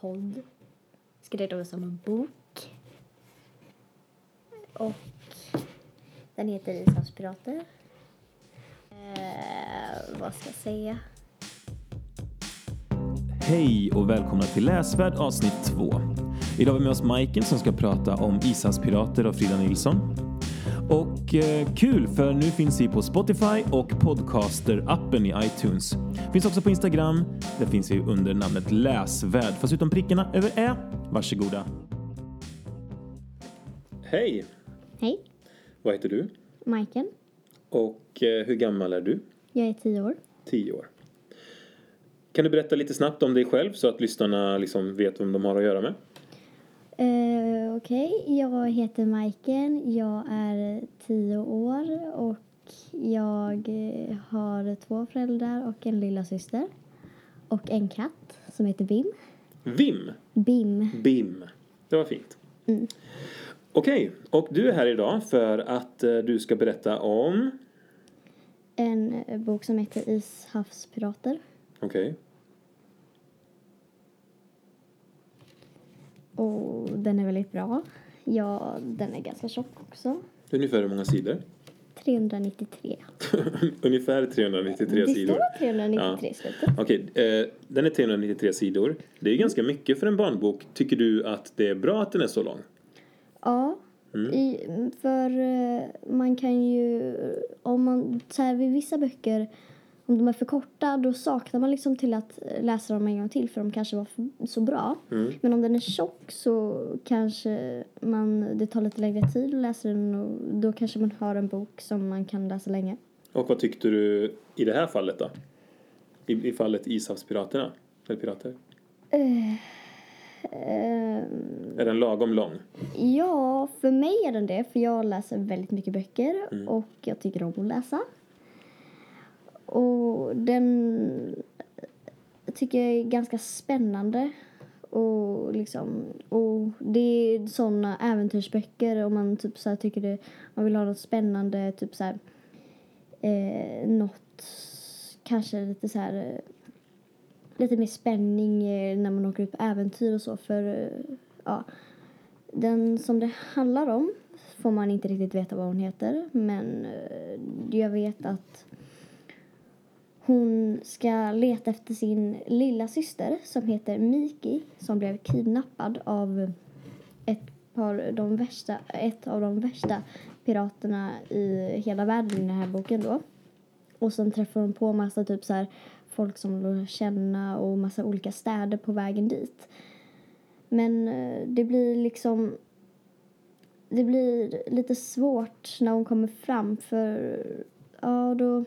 podd. Skräddarsydd som en bok. Och den heter Ishavspirater. Eh, vad ska jag säga? Hej och välkomna till Läsvärd avsnitt 2. Idag har vi med oss Majken som ska prata om Ishavspirater av Frida Nilsson. Och eh, kul för nu finns vi på Spotify och Podcaster-appen i iTunes. Finns också på Instagram. Där finns vi under namnet Läsvärd fast utan prickarna över ä. Varsågoda. Hej! Hej, Vad heter du? Majken. Och eh, hur gammal är du? Jag är tio år. 10 år. Kan du berätta lite snabbt om dig själv så att lyssnarna liksom vet vem de har att göra med? Eh, Okej, jag heter Majken. Jag är tio år och jag eh, har två föräldrar och en lilla syster Och en katt som heter Bim. Vim. Bim. BIM. Det var fint. Mm. Okej, och du är här idag för att eh, du ska berätta om... En eh, bok som heter Ishavspirater. Okej. Och den är väldigt bra. Ja, den är ganska tjock också. Ungefär hur många sidor? 393. Ungefär 393 det sidor. står 393 i slutet. Okej, eh, den är 393 sidor. Det är ganska mycket för en barnbok. Tycker du att det är bra att den är så lång? Ja, Mm. i, för eh, man kan ju, om man, så här vid vissa böcker, om de är för korta då saknar man liksom till att läsa dem en gång till för de kanske var så bra. Mm. Men om den är tjock så kanske man, det tar lite längre tid att läsa den och då kanske man har en bok som man kan läsa länge. Och vad tyckte du i det här fallet då? I, i fallet Ishavspiraterna? Eller pirater? Eh, Är den lagom lång? Ja, för mig är den det. För jag läser väldigt mycket böcker och jag tycker om att läsa. Och den tycker jag är ganska spännande. Och liksom, och det är sådana äventyrsböcker om man typ så här tycker det, man vill ha något spännande, typ så här, eh, något kanske lite så här lite mer spänning eh, när man åker ut på äventyr och så för eh, ja, den som det handlar om får man inte riktigt veta vad hon heter men eh, jag vet att hon ska leta efter sin lilla syster som heter Miki som blev kidnappad av ett, par, de värsta, ett av de värsta piraterna i hela världen i den här boken då. Och sen träffar hon på massa typ så här folk som hon lär känna och massa olika städer på vägen dit. Men eh, det blir liksom det blir lite svårt när hon kommer fram för ja då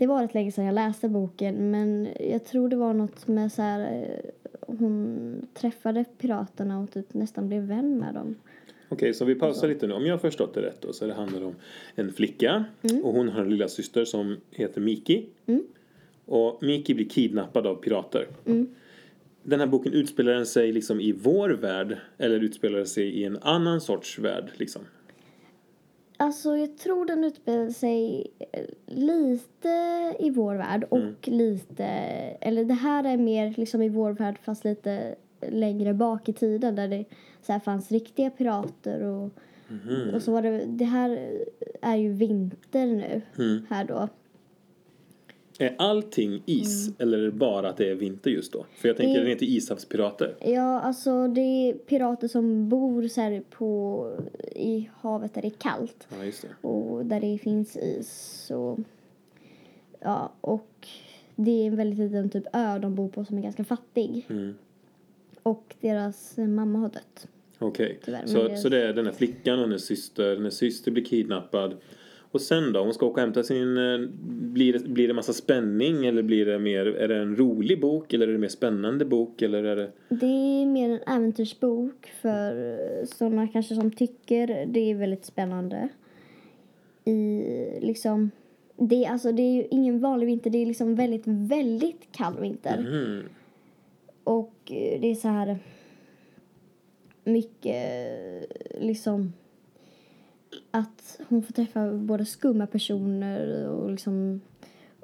det var rätt länge sedan jag läste boken men jag tror det var något med så här eh, hon träffade piraterna och typ nästan blev vän med dem. Okej, så vi pausar lite nu. Om jag har förstått det rätt då så det handlar om en flicka och hon har en lilla syster som heter Miki. Mm. Och Miki blir kidnappad av pirater. Mm. Den här boken utspelar den sig liksom i vår värld eller utspelar den sig i en annan sorts värld liksom? Alltså jag tror den utspelar sig eh, lite i vår värld och lite, eller det här är mer liksom i vår värld fast lite längre bak i tiden där det så här fanns riktiga pirater och, och så var det, det här är ju vinter nu här då. Är allting is eller är det bara att det är vinter just då? För jag tänker Mm. den heter Ishavspirater. Ja, alltså det är pirater som bor så här på, i havet där det är kallt. Ja, just det. och där det finns is. Och, ja, och det är en väldigt liten typ ö de bor på som är ganska fattig. Mm. Och deras mamma har dött. Okej, men så, det- så det är den här flickan och hennes syster. Hennes syster blir kidnappad. Och sen då? Hon ska åka och hämta sin... eh, Blir det, blir det massa spänning eller blir det mer... Är det en rolig bok eller är det en mer spännande bok eller är det... Det är mer en äventyrsbok för sådana kanske som tycker det är väldigt spännande. I liksom... Det, är- alltså, det är ju ingen vanlig vinter, det är liksom väldigt, väldigt kall vinter. Mm. Och eh, det är så här mycket liksom att hon får träffa både skumma personer och liksom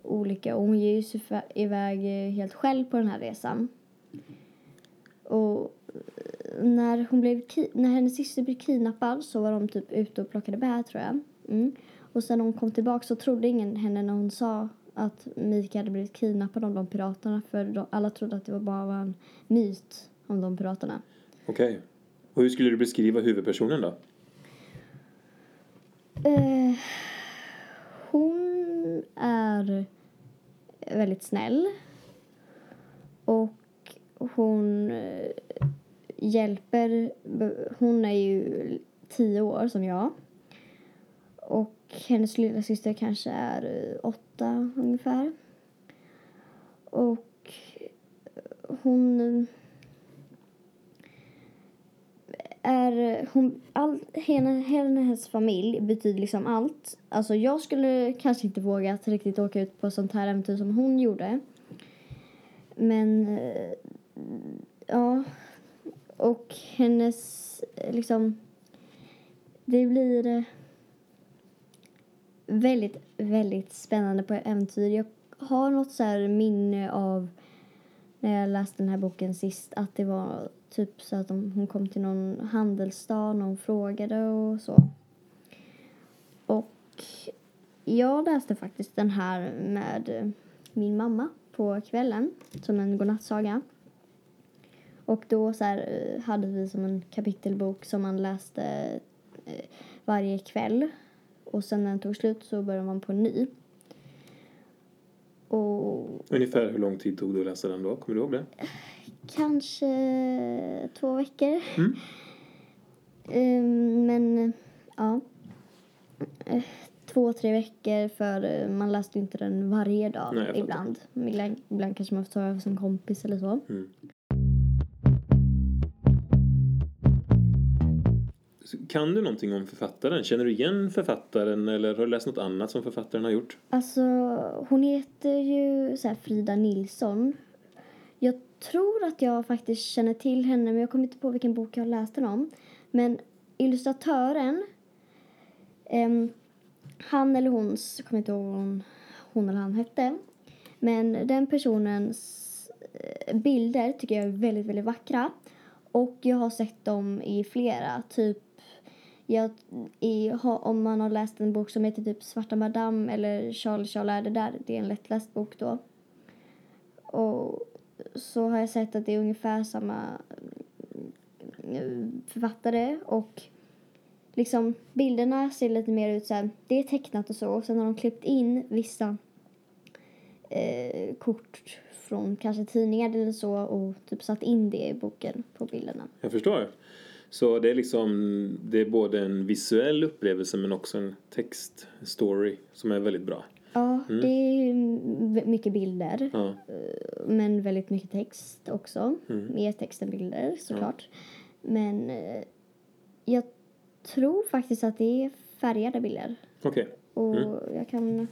olika och hon ger ju sig iväg helt själv på den här resan. Och eh, när, hon blev när hennes syster blev kidnappad så var de typ ute och plockade bär tror jag. Mm. Och sen när hon kom tillbaka så trodde ingen henne när hon sa att Mika hade blivit kidnappad av de piraterna för de, alla trodde att det var bara var en myt om de piraterna. Okej. Och hur skulle du beskriva huvudpersonen då? Eh, hon är väldigt snäll. Och hon eh, hjälper... Hon är ju tio år som jag. Och hennes lilla syster kanske är eh, åtta ungefär. Och hon är hon, all, hela, hela hennes familj betyder liksom allt. Alltså jag skulle kanske inte våga riktigt åka ut på sånt här äventyr som hon gjorde. Men eh, ja, och hennes eh, liksom det blir eh, väldigt, väldigt spännande på äventyr. Jag har något så här minne av när jag läste den här boken sist att det var typ så att de, hon kom till någon handelsstad och hon frågade och så. Och jag läste faktiskt den här med min mamma på kvällen som en godnattsaga. Och då så här, eh, hade vi som en kapitelbok som man läste eh, varje kväll. Och sen när den tog slut så började man på en ny. Och Ungefär hur lång tid tog det att läsa den då? Kommer du ihåg det? kanske två veckor. Mm. Ehm, men ja. Två, tre veckor för man läste inte den varje dag Nej, ibland. ibland. Ibland kanske man får ta över som kompis eller så. Mm. Kan du någonting om författaren? Känner du igen författaren eller har du läst något annat som författaren har gjort? Alltså, hon heter ju så Frida Nilsson. Jag tror att jag faktiskt känner till henne, men jag kommer inte på vilken bok jag läste den om. Men illustratören, um, han eller hon, jag kommer inte ihåg vad hon, hon eller han hette. Men den personens eh, bilder tycker jag är väldigt, väldigt vackra. Och jag har sett dem i flera, typ jag, i, ha, om man har läst en bok som heter typ Svarta Madame eller Charlie Charlie är det där, det är en lättläst bok då. Och så har jag sett att det är ungefär samma mm, författare och liksom bilderna ser lite mer ut så här, det är tecknat och så och sen har de klippt in vissa eh, kort från kanske tidningar eller så och typ satt in det i boken på bilderna. Jag förstår. Så det är liksom, det är både en visuell upplevelse men också en textstory som är väldigt bra. Ja, det är mycket bilder. Ja. Men väldigt mycket text också. Mm. Mer text än bilder såklart. Men eh, jag tror faktiskt att det är färgade bilder. Okej. Och Mm. jag kan...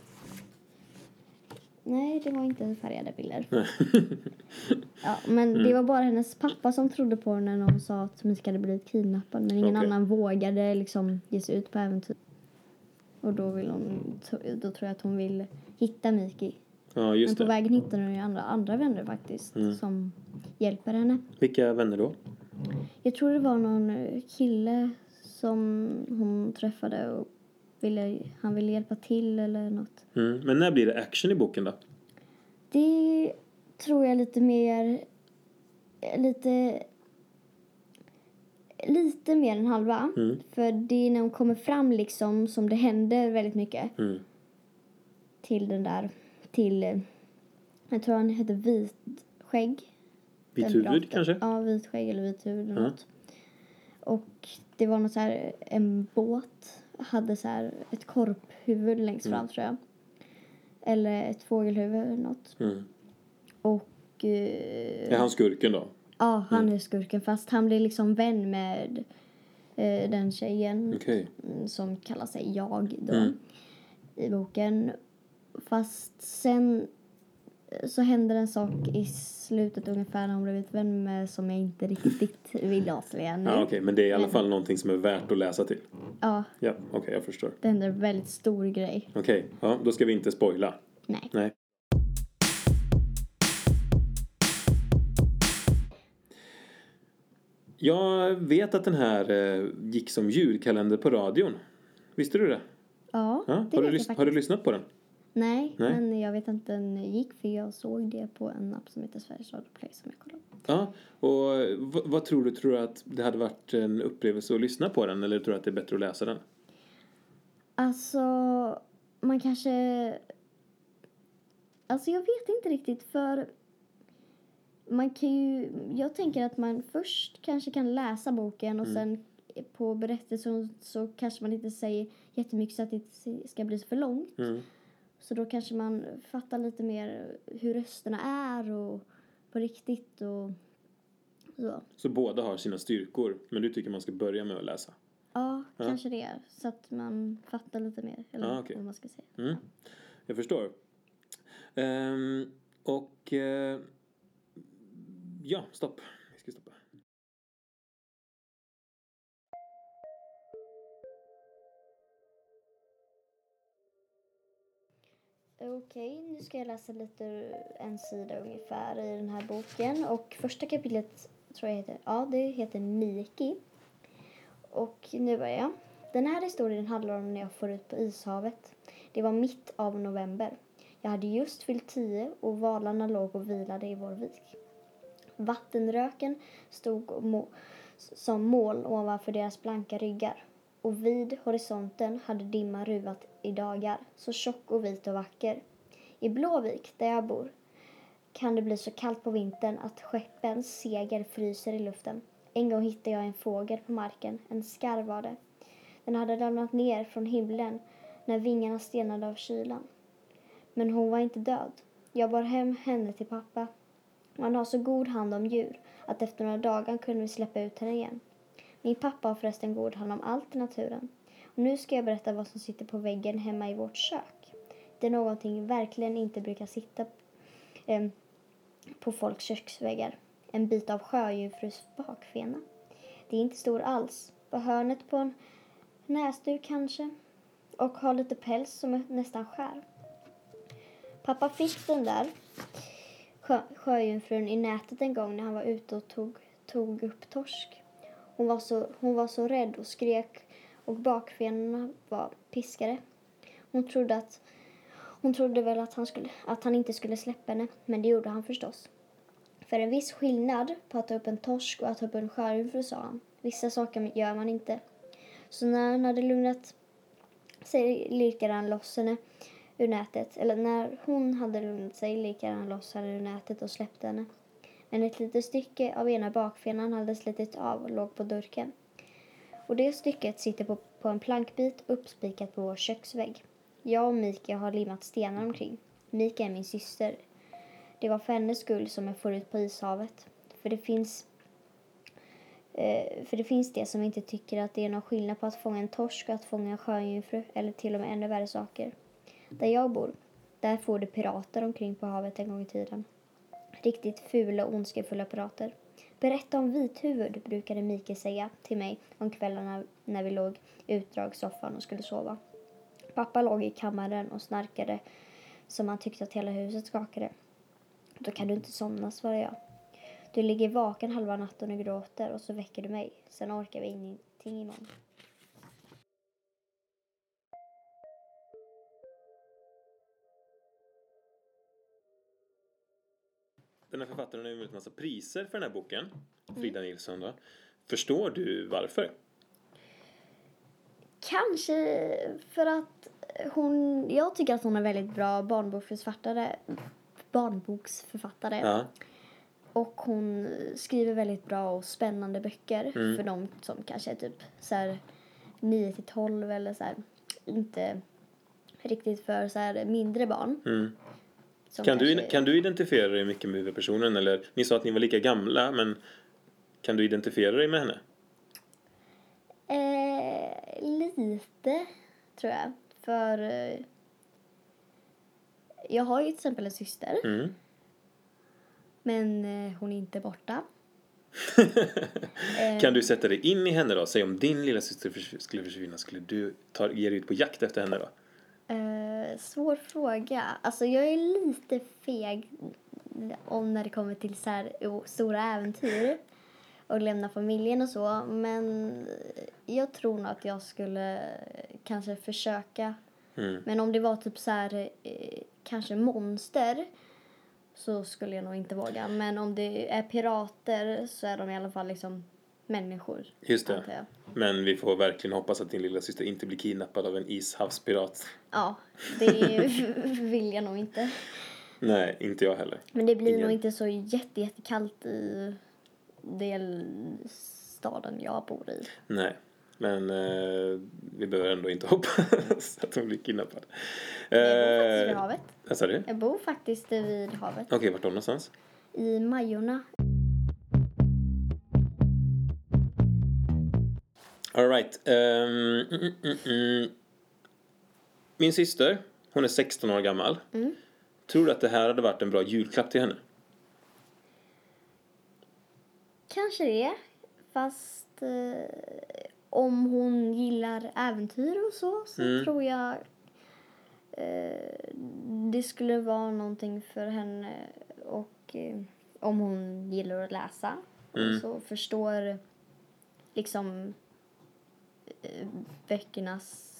Nej, det var inte färgade bilder. Ja, men Mm. det var bara hennes pappa som trodde på henne när hon sa att Mika hade blivit kidnappad. Men ingen Okej. annan vågade liksom ge sig ut på äventyr. Och då, vill hon, då tror jag att hon vill hitta Miki. Ja, Men just på det. vägen hittar hon ju andra, andra vänner faktiskt Mm. som hjälper henne. Vilka vänner då? Jag tror det var någon eh, kille som hon träffade och ville, han ville hjälpa till eller något. Mm. Men när blir det action i boken då? Det tror jag lite mer, lite, lite mer än halva. Mm. För det är när hon kommer fram liksom som det händer väldigt mycket Mm. till den där, till, jag tror han heter Vitskägg. Vit huvud kanske? Ja, vitskägg eller vit huvud eller Ja. något. Och det var något så här, en båt hade så här ett korphuvud längst fram tror jag. Eller ett fågelhuvud eller något. Mm. Och eh, Är han skurken då? Ja, han är skurken fast han blir liksom vän med eh, den tjejen Okej. mm, som kallar sig Jag då Mm. i boken. Fast sen eh, så händer en sak i slutet ungefär när hon blivit vän med som jag inte riktigt vill avslöja nu. Ja, okej. Men det är i alla fall någonting som är värt att läsa till. Ja, Ja, okej, jag förstår. det händer en väldigt stor grej. Okej, ja, då ska vi inte spoila. Nej. Nej. Jag vet att den här eh, gick som julkalender på radion. Visste du det? Ja, Ja? det Har, du vet jag har du faktiskt. lyssnat på den? Nej, Nej. men jag vet inte den gick för jag såg det på en app som heter Sveriges Radio Play som jag kollade på. Ja. Och vad, vad tror du? Tror du att det hade varit en upplevelse att lyssna på den eller tror du att det är bättre att läsa den? Alltså, man kanske... Alltså jag vet inte riktigt för man kan ju... Jag tänker att man först kanske kan läsa boken och sen på berättelsen så kanske man inte säger jättemycket så att det inte ska bli för långt. Mm. Så då kanske man fattar lite mer hur rösterna är och på riktigt och så. Så båda har sina styrkor, men du tycker man ska börja med att läsa? Ja, Ja. kanske det. Så att man fattar lite mer. Eller Ja, okej. vad man ska säga. Mm. Jag förstår. Ehm, och... eh, ja, stopp. Vi ska stoppa. Okej, nu ska jag läsa lite en sida ungefär i den här boken. Och första kapitlet tror jag heter, ja det heter Miki. Och nu börjar jag. Den här historien handlar om när jag får ut på ishavet. Det var mitt av november. Jag hade just fyllt tio och valarna låg och vilade i vår vik. Vattenröken stod må- som moln ovanför deras blanka ryggar. Och vid horisonten hade dimman ruvat i dagar, så tjock och vit och vacker. I Blåvik, där jag bor, kan det bli så kallt på vintern att skeppens segel fryser i luften. En gång hittade jag en fågel på marken, en skarv var det. Den hade ramlat ner från himlen när vingarna stelnade av kylan. Men hon var inte död. Jag bar hem henne till pappa. Man har så god hand om djur att efter några dagar kunde vi släppa ut henne igen. Min pappa har förresten god hand om allt i naturen. Och nu ska jag berätta vad som sitter på väggen hemma i vårt kök. Det är någonting verkligen inte brukar sitta eh, på folks köksväggar. En bit av sjöjungfrus bakfena. Det är inte stor alls. På hörnet på en näsduk kanske. Och har lite päls som är nästan skär. Pappa fick den där sjö, sjöjungfrun i nätet en gång när han var ute och tog, tog upp torsk. Hon var, så, hon var så rädd och skrek och bakfenorna var piskade. Hon trodde, att, hon trodde väl att han, skulle, att han inte skulle släppa henne, men det gjorde han förstås. För en viss skillnad på att ta upp en torsk och att ta upp en sjöjungfru, sa han. Vissa saker gör man inte. Så när han hade lugnat sig lirkade han loss henne ur nätet. Eller när hon hade lugnat sig lekade han loss henne ur nätet och släppte henne. Men ett litet stycke av ena bakfenan hade slitit av och låg på durken. Och det stycket sitter på, på en plankbit uppspikat på vår köksvägg. Jag och Mika har limmat stenar omkring. Mika är min syster. Det var för hennes skull som jag for ut på ishavet. För det finns eh, för det finns det som inte tycker att det är någon skillnad på att fånga en torsk och att fånga en sjöjungfru eller till och med ännu värre saker. Där jag bor, där får det pirater omkring på havet en gång i tiden. Riktigt fula och ondskefulla pirater. Berätta om Vithuvud, brukade Mikael säga till mig om kvällarna när vi låg i utdragssoffan och skulle sova. Pappa låg i kammaren och snarkade som han tyckte att hela huset skakade. Då kan du inte somna, svarade jag. Du ligger vaken halva natten och gråter och så väcker du mig. Sen orkar vi ingenting imorgon. Den här författaren har ju vunnit massa priser för den här boken. Frida Nilsson då. Förstår du varför? Kanske för att hon... Jag tycker att hon är väldigt bra barnboksförfattare. Barnboksförfattare. Ja. Och hon skriver väldigt bra och spännande böcker Mm. för de som kanske är typ så här 9 till 12 eller så här inte riktigt för så här mindre barn. Mm. Kan, du, kan du identifiera dig mycket med huvudpersonen? Eller, ni sa att ni var lika gamla, men kan du identifiera dig med henne? Eh, lite, tror jag. För eh, jag har ju till exempel en syster, Mm. men eh, hon är inte borta. Kan du sätta dig in i henne då? Säg om din lilla syster skulle försvinna, skulle du ta, ge dig ut på jakt efter henne då? Eh, svår fråga. Alltså jag är lite feg om när det kommer till så här stora äventyr. och lämna familjen och så. Men jag tror nog att jag skulle kanske försöka. Mm. Men om det var typ så här, eh, kanske monster så skulle jag nog inte våga. Men om det är pirater så är de i alla fall liksom människor. Just det. Men vi får verkligen hoppas att din lilla syster inte blir kidnappad av en ishavspirat. Ja, det vill jag nog inte. Nej, inte jag heller. Men det blir Ingen. nog inte så jätte, jättekallt i delstaden jag bor i. Nej, men eh, vi behöver ändå inte hoppas att hon blir kidnappad. Jag bor faktiskt vid Eh, havet. Vad sa du? Jag bor faktiskt vid havet. Okej, vart då någonstans? I Majorna. Alright. Um, mm, mm, mm, mm. Min syster, hon är 16 år gammal. Mm. Tror du att det här hade varit en bra julklapp till henne? Kanske det. Fast eh, om hon gillar äventyr och så, så Mm. tror jag eh, det skulle vara någonting för henne. Och eh, om hon gillar att läsa Mm. och så förstår liksom böckernas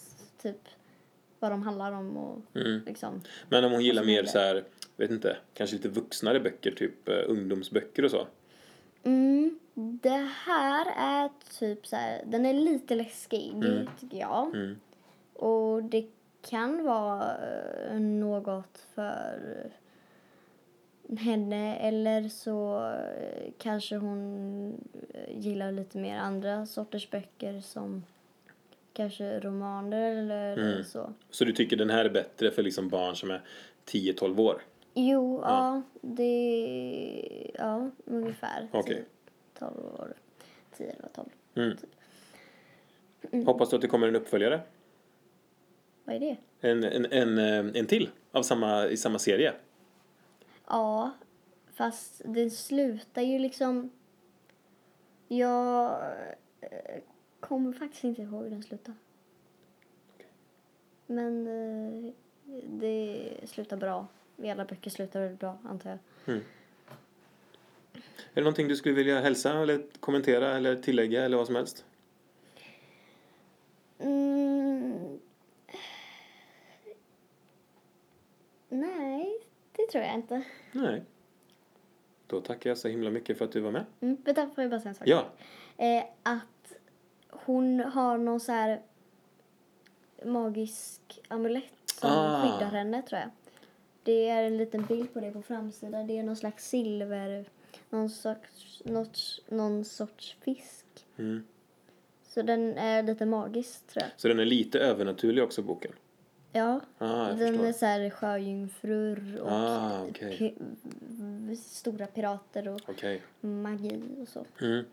typ vad de handlar om och Mm. liksom. Men om hon gillar mer så här, vet inte, kanske lite vuxnare böcker, typ eh, ungdomsböcker och så. Mm, det här är typ så här, den är lite läskig Mm. tycker jag. Mm. Och det kan vara eh, något för henne eller så eh, kanske hon eh, gillar lite mer andra sorters böcker som kanske romaner eller Mm. så. Så du tycker den här är bättre för liksom barn som är 10-12 år? Jo, ja, det... Ja, ungefär. Okej. 10, 12 år. 10 eller 12. Mm. Mm. Hoppas du att det kommer en uppföljare? Vad är det? En, en, en, eh, en till av samma, i samma serie? Ja, fast det slutar ju liksom... Jag eh, kommer faktiskt inte ihåg hur den slutar. Men eh, det slutar bra. I alla böcker slutar det bra, antar jag. Är det någonting du skulle vilja hälsa eller kommentera eller tillägga eller vad som helst? Mm. Nej, det tror jag inte. Nej. Då tackar jag så himla mycket för att du var med. Mm, vänta, får jag bara säga en sak? Ja. Eh, att hon har någon så här magisk amulett som Ah. skyddar henne, tror jag. Det är en liten bild på det på framsidan. Det är någon slags silver, någon sorts, något, någon sorts fisk. Mm. Så den är lite magisk, tror jag. Så den är lite övernaturlig också, boken? Ja, Ah, den förstår. är så här sjöjungfrur och Ah, okej. pi- stora pirater och Okej. magi och så. Mm.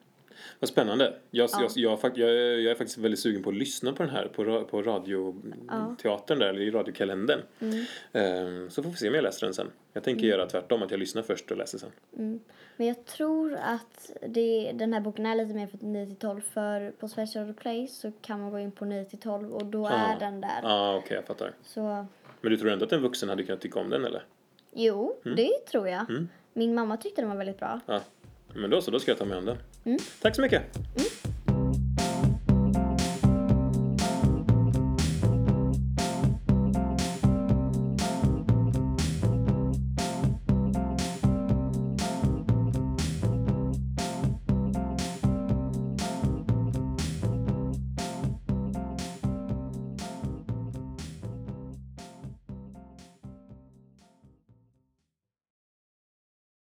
Vad spännande. Jag, Ja. jag, jag, jag, jag är faktiskt väldigt sugen på att lyssna på den här på, på radioteatern där, eller i radiokalendern. Mm. Ehm, så får vi se om jag läser den sen. Jag tänker göra tvärtom, att jag lyssnar först och läser sen. Mm. Men jag tror att det, den här boken är lite mer för 9 till 12 för på Sveriges Radio Play så kan man gå in på 9 till 12 och då Ah. är den där. Ja, ah, okej, jag fattar. Så Men du tror ändå att en vuxen hade kunnat tycka om den, eller? jo, det tror jag. Mm. Min mamma tyckte den var väldigt bra. Ja. Men då så, då ska jag ta med om den. Mm. Tack så mycket! Mm,